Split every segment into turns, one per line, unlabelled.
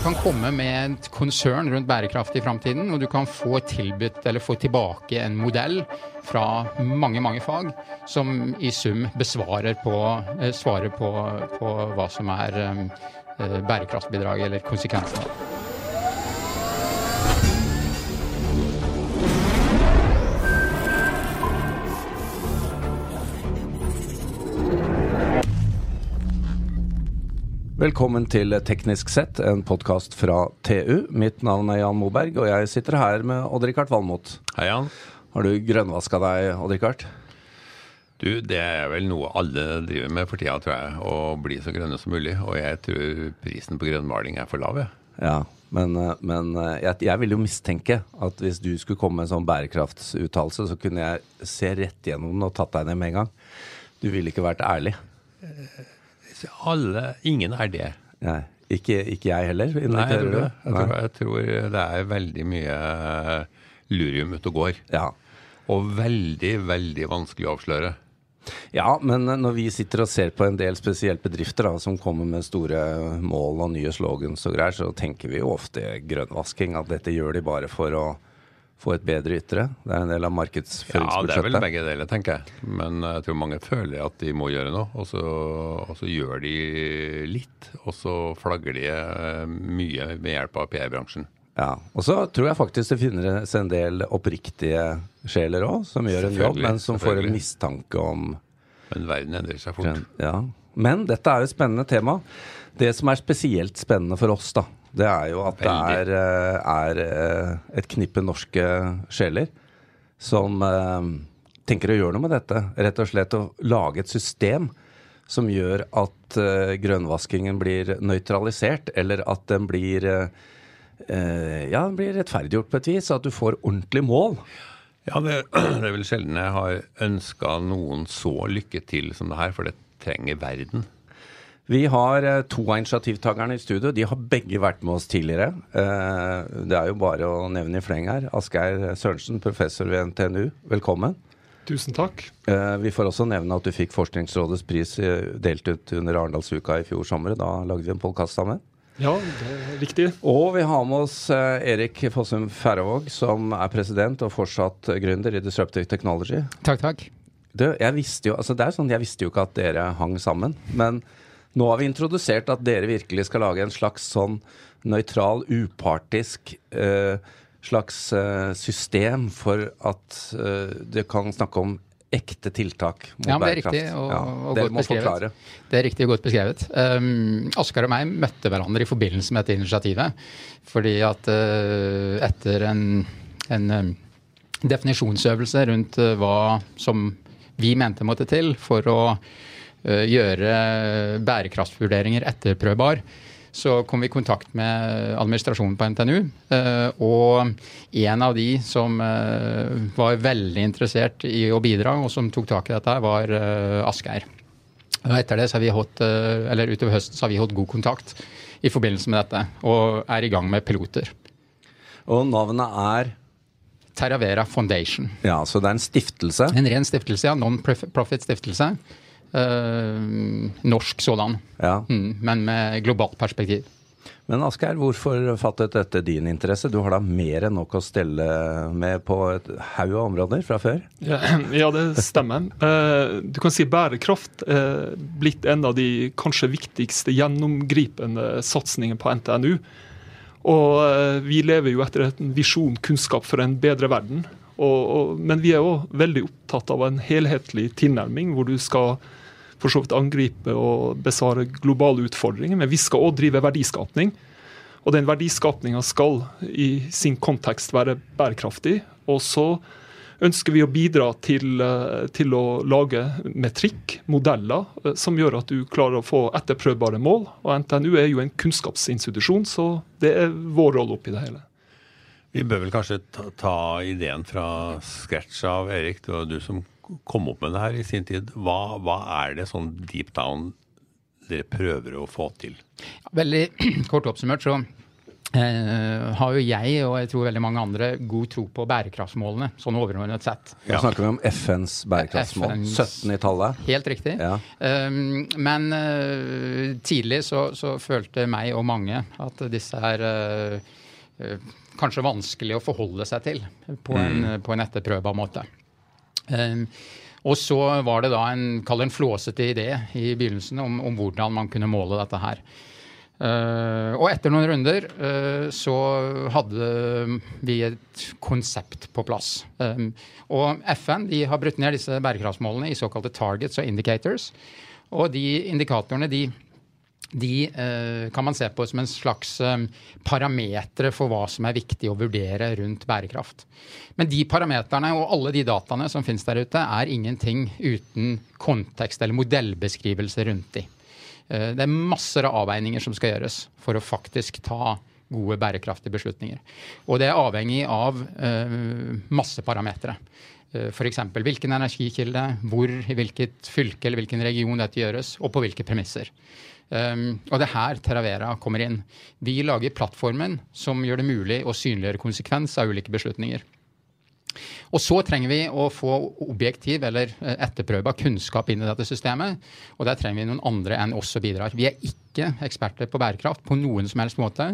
kan komme med et konsern rundt bærekraft i framtiden, og du kan få tilbudt eller få tilbake en modell fra mange, mange fag som i sum besvarer på, eh, svarer på, på hva som er eh, eller konsekvensene.
Velkommen til Teknisk sett, en podkast fra TU. Mitt navn er Jan Moberg, og jeg sitter her med Odd-Rikard Valmot.
Hei, Jan.
Har du grønnvaska deg, Odd-Rikard?
Du, det er vel noe alle driver med for tida, tror jeg. Å bli så grønne som mulig. Og jeg tror prisen på grønnmaling er for lav, jeg.
Ja, men, men jeg, jeg, vil jo mistenke at hvis du skulle komme med en sånn bærekraftsuttalelse, så kunne jeg se rett gjennom den og tatt deg ned med en gang. Du ville ikke vært ærlig.
Alle, ingen er det.
Nei, ikke, ikke jeg heller.
Nei, jeg tror, jeg, tror, jeg tror, det er veldig mye lurium ute og går.
Ja.
Og veldig, veldig vanskelig å avsløre.
Ja, men når vi sitter og ser på en del spesielt bedrifter da, som kommer med store mål og nye slogans og greier, så tenker vi jo ofte grønnvasking. At dette gjør de bare for å få et bedre ytre? Det er en del av markedsføringsbudsjettet.
Ja, det er vel begge deler, tenker jeg. Men jeg tror mange føler at de må gjøre noe, og så, og så gjør de litt. Og så flagger de eh, mye med hjelp av PR-bransjen.
Ja, Og så tror jeg faktisk det finnes en del oppriktige sjeler òg, som gjør en jobb, men som får en mistanke om
Men verden endrer seg fort.
Ja. Men dette er jo et spennende tema. Det som er spesielt spennende for oss, da, det er jo at det er, eh, er, eh, et knippe norske sjeler som eh, tenker å gjøre noe med dette. Rett og slett å lage et system som gjør at grønnvaskingen blir nøytralisert, eller at den blir ja, den blir rettferdiggjort på et vis, at du får ordentlig mål.
Ja, det, det er vel sjelden jeg har ønska noen så lykke til som det her, for det trenger verden.
Vi har eh, to av initiativtakerne i studio. De har begge vært med oss tidligere. Eh, det er jo bare å nevne i fleng her. Asgeir Sørensen, professor ved NTNU, velkommen.
Tusen takk.
Eh, vi får også nevne at du fikk Forskningsrådets pris delt ut under Arendalsuka i fjor sommer. Da lagde vi en podkast sammen.
Ja, det er riktig.
Og vi har med oss Erik Fossum Færøvåg, som er president og fortsatt gründer i Disruptive Technology.
Takk, takk.
Du, jeg visste jo, altså det er sånn, jeg visste jo ikke at dere hang sammen. men nå har vi introdusert at dere virkelig skal lage en slags sånn nøytral, upartisk eh, slags eh, system for at eh, det kan snakke om ekte tiltak mot
ja,
det er Riktig,
og, ja, og dere må beskrevet. forklare. Det er riktig og godt beskrevet. Um, Oskar og meg møtte hverandre i forbindelse med dette initiativet. Fordi at uh, etter en, en um, definisjonsøvelse rundt uh, hva som vi mente måtte til for å gjøre bærekraftsvurderinger etterprøvbar, så kom vi i kontakt med administrasjonen på NTNU. Eh, og en av de som eh, var veldig interessert i å bidra, og som tok tak i dette, var Asgeir. Og etter det så har vi hatt, eller utover høsten så har vi hatt god kontakt i forbindelse med dette, og er i gang med piloter.
Og navnet er?
Terravera Foundation.
Ja, Så det er en stiftelse?
En ren stiftelse, ja. Non-profit stiftelse. Uh, norsk sådan, ja. mm, men med globalt perspektiv.
Men Asgeir, hvorfor fattet dette din interesse? Du har da mer enn nok å stelle med på et haug av områder fra før?
Ja, ja det stemmer. Uh, du kan si bærekraft er blitt en av de kanskje viktigste gjennomgripende satsingene på NTNU. Og vi lever jo etter en visjon kunnskap for en bedre verden. Og, og, men vi er òg veldig opptatt av en helhetlig tilnærming, hvor du skal for så vidt angripe og besvare globale utfordringer, men vi skal òg drive verdiskapning. Og den verdiskapninga skal i sin kontekst være bærekraftig. Og så ønsker vi å bidra til, eh, til å lage metrikk, modeller, eh, som gjør at du klarer å få etterprøvbare mål. Og NTNU er jo en kunnskapsinstitusjon, så det er vår rolle oppi det hele.
Vi bør vel kanskje ta, ta ideen fra scratch av Erik, du, du som kom opp med det her i sin tid. Hva, hva er det sånn deep down dere prøver å få til?
Veldig kort oppsummert så Uh, har jo jeg og jeg tror veldig mange andre god tro på bærekraftsmålene, sånn overordnet sett.
Da ja. snakker vi om FNs bærekraftsmål. FNs, 17 i tallet.
Helt riktig. Ja. Um, men uh, tidlig så, så, følte meg og mange at disse er uh, uh, kanskje vanskelig å forholde seg til på en, mm. på en etterprøvbar måte. Um, og så var det da en, en flåsete idé i begynnelsen om, om, hvordan man kunne måle dette her. Uh, og etter noen runder uh, så hadde vi et konsept på plass. Um, og FN de har brutt ned disse bærekraftsmålene i såkalte targets og indicators. Og de indikatorene de de eh, kan man se på som en slags eh, parametere for hva som er viktig å vurdere rundt bærekraft. Men de parameterne og alle de dataene som finnes der ute, er ingenting uten kontekst eller modellbeskrivelse rundt de. Eh, det er masser av avveininger som skal gjøres for å faktisk ta gode, bærekraftige beslutninger. Og det er avhengig av masse parametere. F.eks. hvilken energikilde, hvor, i hvilket fylke eller hvilken region dette gjøres, og på hvilke premisser. Um, og det er her Terravera kommer inn. Vi lager plattformen som gjør det mulig å synliggjøre konsekvens av ulike beslutninger. Og så trenger vi å få objektiv eller etterprøvbar etterprøva kunnskap inn i dette systemet. Og der trenger vi noen andre enn oss som bidrar. Vi er ikke eksperter på bærekraft på noen som helst måte.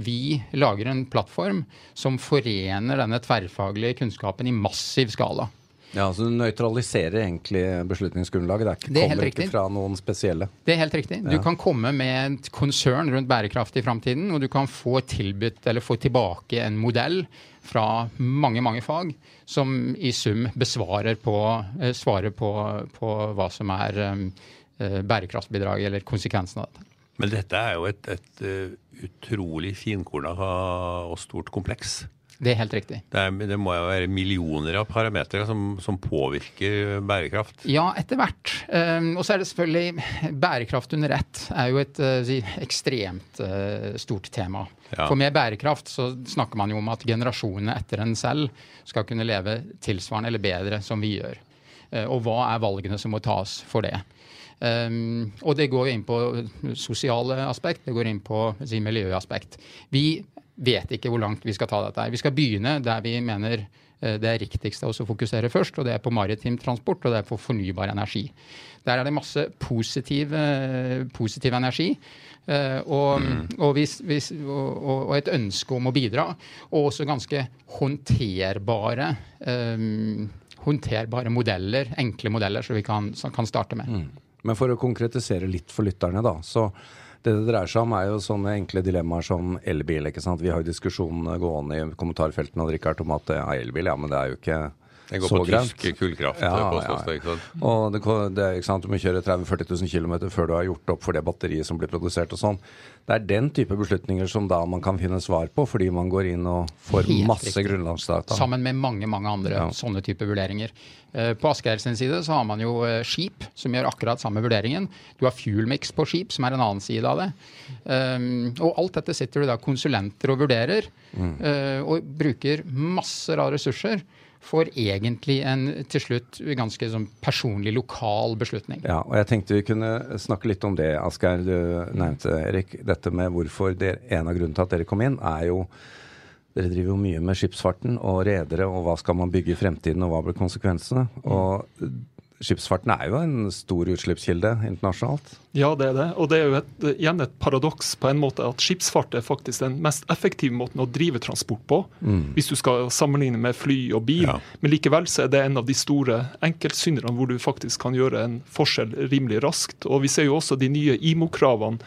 Vi lager en plattform som forener denne tverrfaglige kunnskapen i massiv skala.
Ja, så Du nøytraliserer egentlig beslutningsgrunnlaget? Det, er ikke, det er kommer ikke fra noen spesielle?
Det er helt riktig. Du ja. kan komme med et konsern rundt bærekraft i framtiden, og du kan få tilbudt eller få tilbake en modell fra mange mange fag som i sum besvarer på, eh, svarer på, på hva som er um, bærekraftsbidrag eller konsekvensen av dette.
Men dette er jo et, et utrolig finkorna og stort kompleks.
Det er helt riktig.
Det, er, det må jo være millioner av parametere som, som, påvirker bærekraft?
Ja, etter hvert. Um, og så er det selvfølgelig Bærekraft under ett er jo et uh, ekstremt uh, stort tema. Ja. For med bærekraft så snakker man jo om at generasjonene etter en selv skal kunne leve tilsvarende eller bedre som vi gjør. Uh, og hva er valgene som må tas for det? Um, og det går inn på sosiale aspekt, det går inn på si, miljøaspekt. Vi vet ikke hvor langt vi skal ta dette. Vi skal begynne der vi mener eh, det er riktigst å fokusere først, og det er på maritim transport og det er på fornybar energi. Der er det masse positiv, eh, positiv energi. Eh, og, mm. og, hvis, hvis, og, et ønske om å bidra. Og også ganske håndterbare, um, håndterbare modeller, enkle modeller, som vi kan, som kan starte med. Mm.
Men for å konkretisere litt for lytterne, da. så det det dreier seg om, er jo sånne enkle dilemmaer som elbil. ikke sant? Vi har jo diskusjonene gående i kommentarfeltene om at ja, elbil, ja, men det er jo ikke
det går på tysk kullkraft. Ja, påstås det, ikke sant?
Og det, det, ikke sant? Du må kjøre 30 000-40 000 km før du har gjort opp for det batteriet som blir produsert og sånn. Det er den type beslutninger som da man kan finne svar på, fordi man går inn og får Helt masse riktig. grunnlagsdata.
Sammen med mange mange andre ja. sånne type vurderinger. Eh, på Asgeir sin side så har man jo eh, skip som gjør akkurat samme vurderingen. Du har fuelmix på skip, som er en annen side av det. Um, og alt dette sitter du da konsulenter og vurderer, mm. og bruker masser av ressurser får egentlig en til slutt ganske sånn personlig, lokal beslutning.
Ja, og jeg tenkte vi kunne snakke litt om det, Asgeir. Du nevnte, Erik, dette med hvorfor det, en av grunnene til at dere kom inn, er jo dere driver jo mye med skipsfarten og redere, og hva skal man bygge i fremtiden, og hva blir konsekvensene? Og Skipsfarten er jo en stor utslippskilde internasjonalt?
Ja, det er det. Og det er jo et, igjen et paradoks på en måte at skipsfart er faktisk den mest effektive måten å drive transport på, mm. hvis du skal sammenligne med fly og bil. Ja. Men likevel så er det en av de store enkeltsynderne hvor du faktisk kan gjøre en forskjell rimelig raskt. Og vi ser jo også de nye IMO-kravene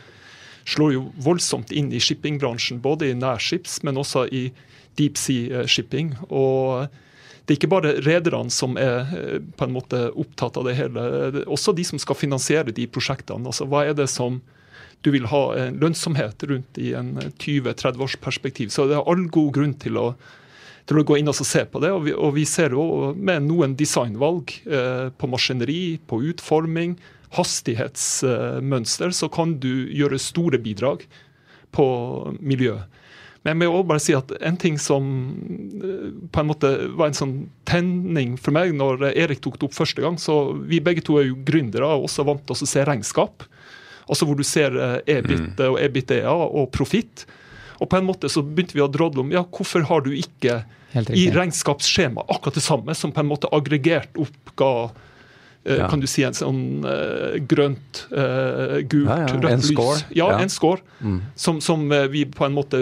slår jo voldsomt inn i shippingbransjen, både i nærskips, men også i deep sea shipping. Og det er ikke bare rederne som er eh, på en måte opptatt av det hele. Det også de som skal finansiere de prosjektene. Altså, hva er det som du vil ha en lønnsomhet rundt i en 20-30 års perspektiv. Så det er all god grunn til å, til å gå inn og se på det. Og vi, og vi ser jo med noen designvalg eh, på maskineri, på utforming, hastighetsmønster, så kan du gjøre store bidrag på miljøet. Men jeg må også bare si at en ting som eh, på en måte var en sånn tenning for meg når Erik tok det opp første gang, så vi begge to er jo gründere og også vant til å se regnskap. Altså hvor du ser EBIT eh, mm. og EBITDA og profitt. Og på en måte så begynte vi å drodle om ja, hvorfor har du ikke i regnskapsskjema akkurat det samme, som på en måte aggregert oppga ja. kan du si en sånn uh, grønt, uh, gult, ja, ja. rødt lys. Ja, en score. Mm. Som, som, vi på en måte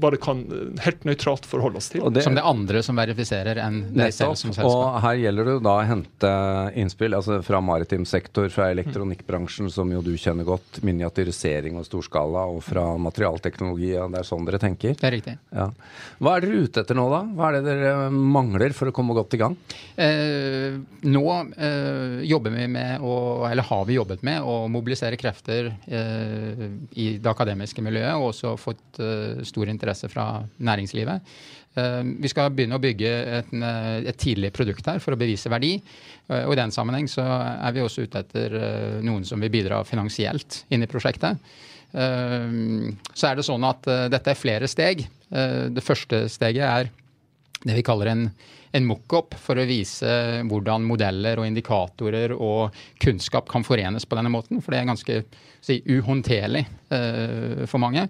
bare kan helt nøytralt forholde oss til.
Det, som det andre som verifiserer enn deg selv som selskap.
Og her gjelder det da å hente innspill altså fra maritim sektor, fra elektronikkbransjen, som jo du kjenner godt, miniatyrisering og storskala, og fra materialteknologi. Ja, Det er sånn dere tenker?
Det er riktig.
Hva er dere ute etter nå, da? Hva er det dere mangler for å komme godt i gang?
Eh, nå eh, jobber vi med, og, eller har vi jobbet med, å mobilisere krefter eh, i det akademiske miljøet, og også fått eh, stor interesse fra næringslivet. Eh, vi skal begynne å bygge et, eh, et, tidlig produkt her for å bevise verdi. Eh, og I den sammenheng så er vi også ute etter eh, noen som vil bidra finansielt inn i prosjektet. Så er det sånn at dette er flere steg. Det første steget er det vi kaller en en mockup for å vise hvordan modeller og indikatorer og kunnskap kan forenes på denne måten. For det er ganske si, uhåndterlig uh, for mange.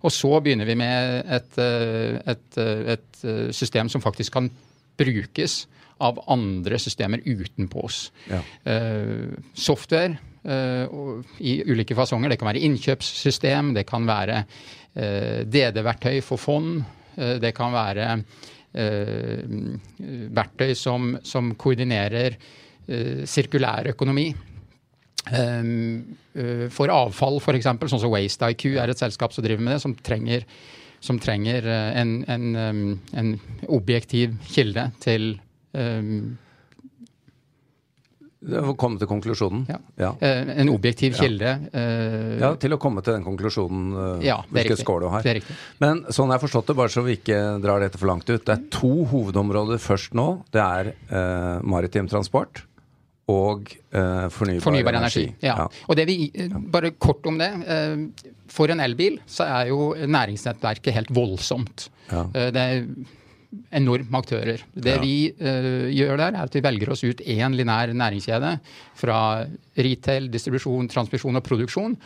Og så begynner vi med et, uh, et, uh, et, system som faktisk kan brukes av andre systemer utenpå oss. Ja. software i ulike fasonger. Det kan være innkjøpssystem, det kan være DD-verktøy for fond. Det kan være Eh, verktøy som, som koordinerer eh, sirkulær økonomi. Eh, for avfall, f.eks., sånn som WasteIQ er et selskap som driver med det, som trenger, som trenger en, en, en, objektiv kilde til um,
Komme til konklusjonen?
Ja. ja. Eh, en objektiv kilde.
Ja. ja, til å komme til den konklusjonen. Uh, ja, hvilket score du har.
Det er riktig.
Men sånn jeg har forstått det, bare så vi ikke drar dette for langt ut. Det er to hovedområder først nå. Det er eh, maritim transport og fornybar,
fornybar, energi. energi. Ja. ja. Og det vi, bare kort om det. for en elbil så er jo næringsnettverket helt voldsomt. Ja. det er enorme aktører. Det ja. vi uh, gjør der, er at vi velger oss ut én linær næringskjede fra retail, distribusjon, transmisjon og produksjon.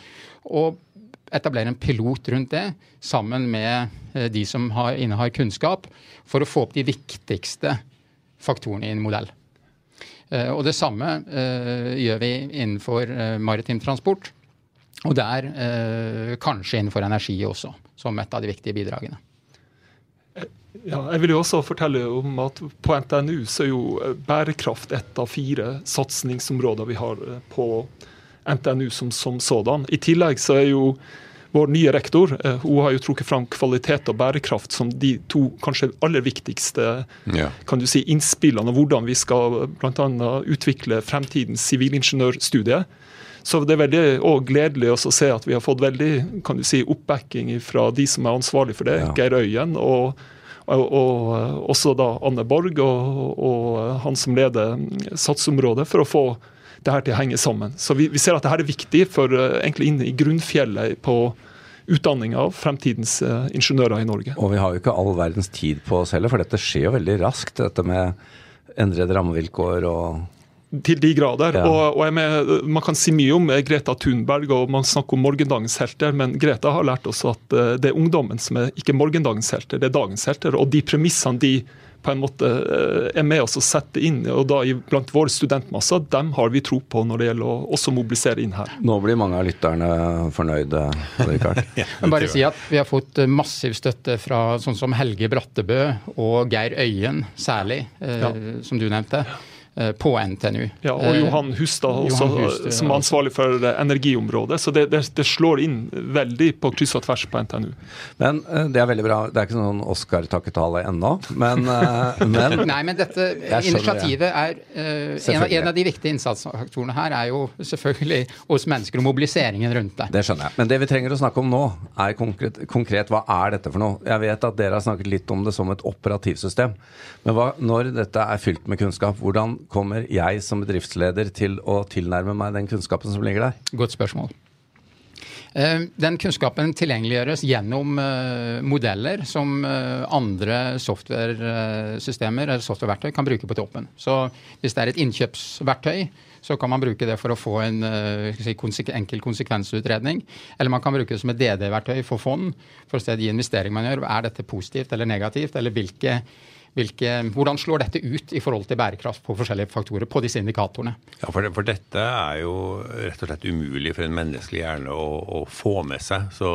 Og etablerer en pilot rundt det sammen med uh, de som har, innehar kunnskap, for å få opp de viktigste faktorene i en modell. Uh, og det samme gjør vi innenfor maritim transport. Og der kanskje innenfor energi også, som et av de viktige bidragene.
Ja, jeg vil jo også fortelle om at på NTNU så er jo eh, bærekraft et av fire satsingsområder vi har eh, på NTNU som, som sådan. I tillegg så er jo vår nye rektor eh, hun har jo trukket fram kvalitet og bærekraft som de to kanskje aller viktigste ja. kan du si, innspillene og hvordan vi skal bl.a. utvikle fremtidens sivilingeniørstudie. Så det er veldig og gledelig å se at vi har fått veldig kan du si, oppbacking fra de som er ansvarlig for det, ja. Geir Øyen og og, og også da Anne Borg og, og, han som leder satsområdet, for å få det her til å henge sammen. Så vi, vi ser at det her er viktig for uh, egentlig inn i grunnfjellet på utdanning av fremtidens uh, ingeniører i Norge.
Og vi har jo ikke all verdens tid på oss heller, for dette skjer jo veldig raskt. Dette med endrede rammevilkår og
til de grader. Ja. Og, og med, Man kan si mye om Greta Thunberg og man snakker om morgendagens helter, men Greta har lært oss at eh, det er ungdommen som er ikke morgendagens helter, det er dagens helter. Og de premissene de på en måte eh, er med oss å sette inn, og da blant våre studentmasser, dem har vi tro på når det gjelder å også mobilisere inn her.
Nå blir mange av lytterne fornøyde,
ja, Men bare si at Vi har fått eh, massiv støtte fra sånn som Helge Brattebø og Geir Øyen særlig, eh, ja. som du nevnte. Eh, på NTNU.
Ja, Og eh, Johan Hustad, også, Johan Hustad som er ansvarlig for energiområdet. Så det, det, det, slår inn veldig på kryss og tvers på NTNU.
Men eh, Det er veldig bra. Det er ikke sånn Oscar-takketale ennå, men, men,
Nei, men dette initiativet er uh, en, av, en, av, de viktige innsatsfaktorene her er jo selvfølgelig hos mennesker og mobiliseringen rundt det.
Det skjønner jeg. Men det vi trenger å snakke om nå, er konkret, konkret hva er dette for noe? Jeg vet at dere har snakket litt om det som et operativsystem. Men hva, når dette er fylt med kunnskap, hvordan kommer jeg som bedriftsleder til å tilnærme meg den kunnskapen som ligger der?
Godt spørsmål. Eh, den kunnskapen tilgjengeliggjøres gjennom eh, modeller som eh, andre software-systemer eller softwareverktøy kan bruke på toppen. Så hvis det er et innkjøpsverktøy, så kan man bruke det for å få en si, enkel konsekvensutredning. Eller man kan bruke det som et DD-verktøy for fond, for å se de investeringene man gjør. Er dette positivt eller negativt, eller hvilke hvilke, hvordan slår dette ut i forhold til bærekraft på forskjellige faktorer på disse indikatorene?
Ja, for, for dette er jo rett og slett umulig for en menneskelig hjerne å, å få med seg. Så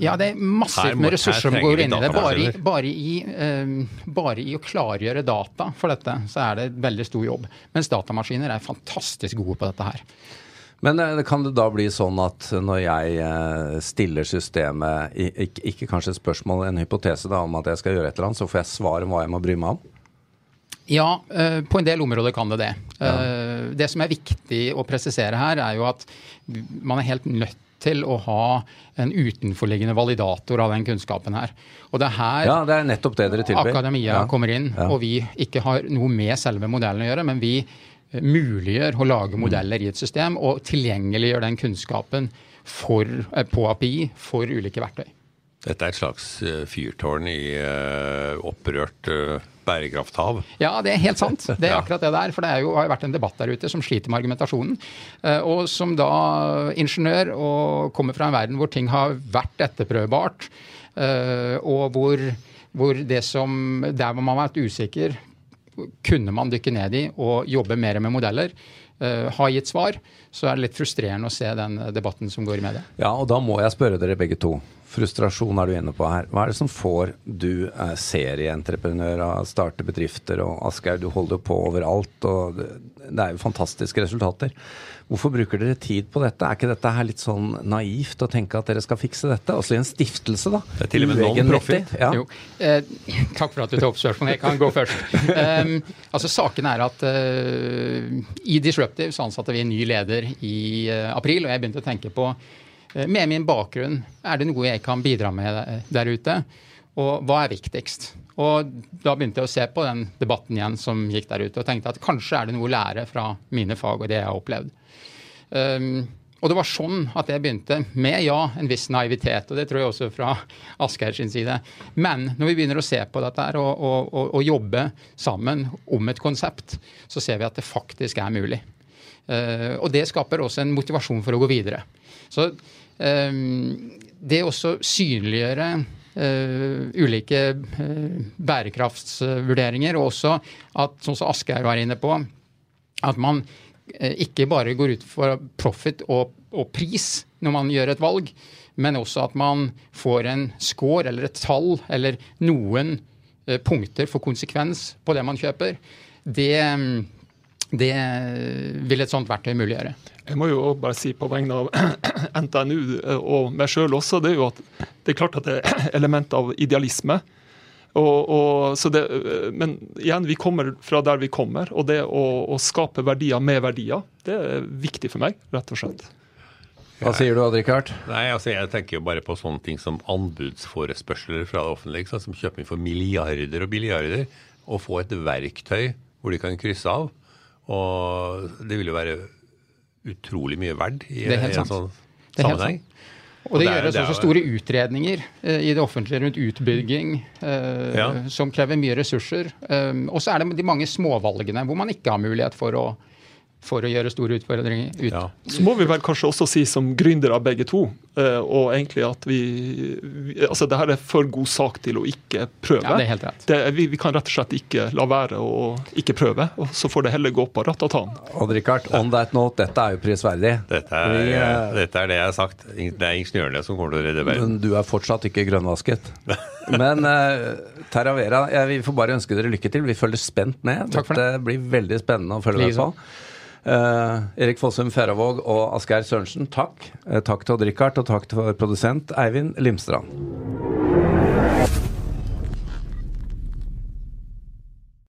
ja, det er massivt med ressurser som går inn i det. Bare i, bare, i, uh, bare i, å klargjøre data for dette, så er det veldig stor jobb. Mens datamaskiner er fantastisk gode på dette her.
Men eh, kan det da bli sånn at når jeg eh, stiller systemet, ikke kanskje et spørsmål, en hypotese da, om at jeg skal gjøre et eller annet, så får jeg svar om hva jeg må bry meg om?
Ja, eh, på en del områder kan det det. Ja. Det som er viktig å presisere her, er jo at man er helt nødt til å ha en utenforliggende validator av den kunnskapen her. Og det er her
ja, det er nettopp det dere tilbyr.
akademia ja. kommer inn, og vi ikke har noe med selve modellen å gjøre, men vi muliggjør å lage mm. modeller i et system og tilgjengeliggjør den kunnskapen for, eh, på API for ulike verktøy.
Dette er et slags eh, fyrtårn i uh, opprørt uh, bærekrafthav?
Ja, det er helt sant. Det er akkurat det der. For det jo, har jo vært en debatt der ute som sliter med argumentasjonen. Uh, og som da ingeniør og kommer fra en verden hvor ting har vært etterprøvbart, og hvor, hvor det som, der hvor man har vært usikker kunne man dykke ned i og jobbe mer med modeller, uh, ha gitt svar, så er det litt frustrerende å se den debatten som går i media.
Ja, og da må jeg spørre dere begge to. Frustrasjon er du inne på her. Hva er det som får du eh, serieentreprenører av starte bedrifter, og Asgeir, du holder på overalt, og det, det er jo fantastiske resultater. Hvorfor bruker dere tid på dette? Er ikke dette her litt sånn naivt å tenke at dere skal fikse dette? Også i en stiftelse, da.
Det er til og med non-profit.
Ja. Eh, takk for at du tar opp spørsmålet. Jeg kan gå først. Um, altså Saken er at uh, i Disruptive så ansatte vi en ny leder i uh, april, og jeg begynte å tenke på uh, med min bakgrunn, er det noe jeg kan bidra med der ute? Og hva er viktigst? Og da begynte jeg å se på den debatten igjen som gikk der ute, og tenkte at kanskje er det noe å lære fra mine fag og det jeg har opplevd. Um, og det var sånn at jeg begynte, med ja, en viss naivitet, og det tror jeg også fra Asgeir sin side. Men når vi begynner å se på dette her og, og, og, og jobbe sammen om et konsept, så ser vi at det faktisk er mulig. Uh, og det skaper også en motivasjon for å gå videre. Så um, det også synliggjøre Uh, ulike uh, bærekraftsvurderinger, og også at, som Asgeir var inne på, at man uh, ikke bare går ut for profit og, og, pris når man gjør et valg, men også at man får en score eller et tall eller noen punkter for konsekvens på det man kjøper. Det, det vil et sånt verktøy muliggjøre.
Jeg må jo bare si på vegne av NTNU eh, og meg sjøl også, det er jo at det er klart at det er element av idealisme. Og, og, det, eh, men igjen, vi kommer fra der vi kommer, og det å, å, skape verdier med verdier, det er viktig for meg, rett og slett.
Hva sier du, Odd-Rikard?
Nei, altså Jeg tenker jo bare på sånne ting som anbudsforespørsler fra det offentlige, sånn som kjøper inn for milliarder og milliarder, og få et verktøy hvor de kan krysse av. Og det vil jo være utrolig mye verdt i, i en sånn sammenheng.
Og det, gjøres også store utredninger eh, i det offentlige rundt utbygging eh, ja. som krever mye ressurser. Um, og så er det de mange småvalgene hvor man ikke har mulighet for å for å gjøre store utfordringer ut. Ja.
Så må vi vel kanskje også si som gründere begge to, eh, og egentlig at vi, altså det her er for god sak til å ikke prøve.
Ja, det er helt rett.
Det, vi, vi, kan rett og slett ikke la være å ikke prøve, og så får det heller gå på ratatan.
Odd Rikard, on that note, dette er jo prisverdig.
Dette er, vi, uh, dette er det jeg har sagt. Det er ingeniørene som kommer til å redde verden.
Men du er fortsatt ikke grønnvasket. Men uh, Terravera, jeg, vi får bare ønske dere lykke til. Vi følger spent med. Takk for Dette blir veldig spennende å følge med på. Uh, Erik Fossum Færavåg og Asgeir Sørensen, takk. Uh, takk til Odd Rikard, og takk til produsent Eivind Limstrand.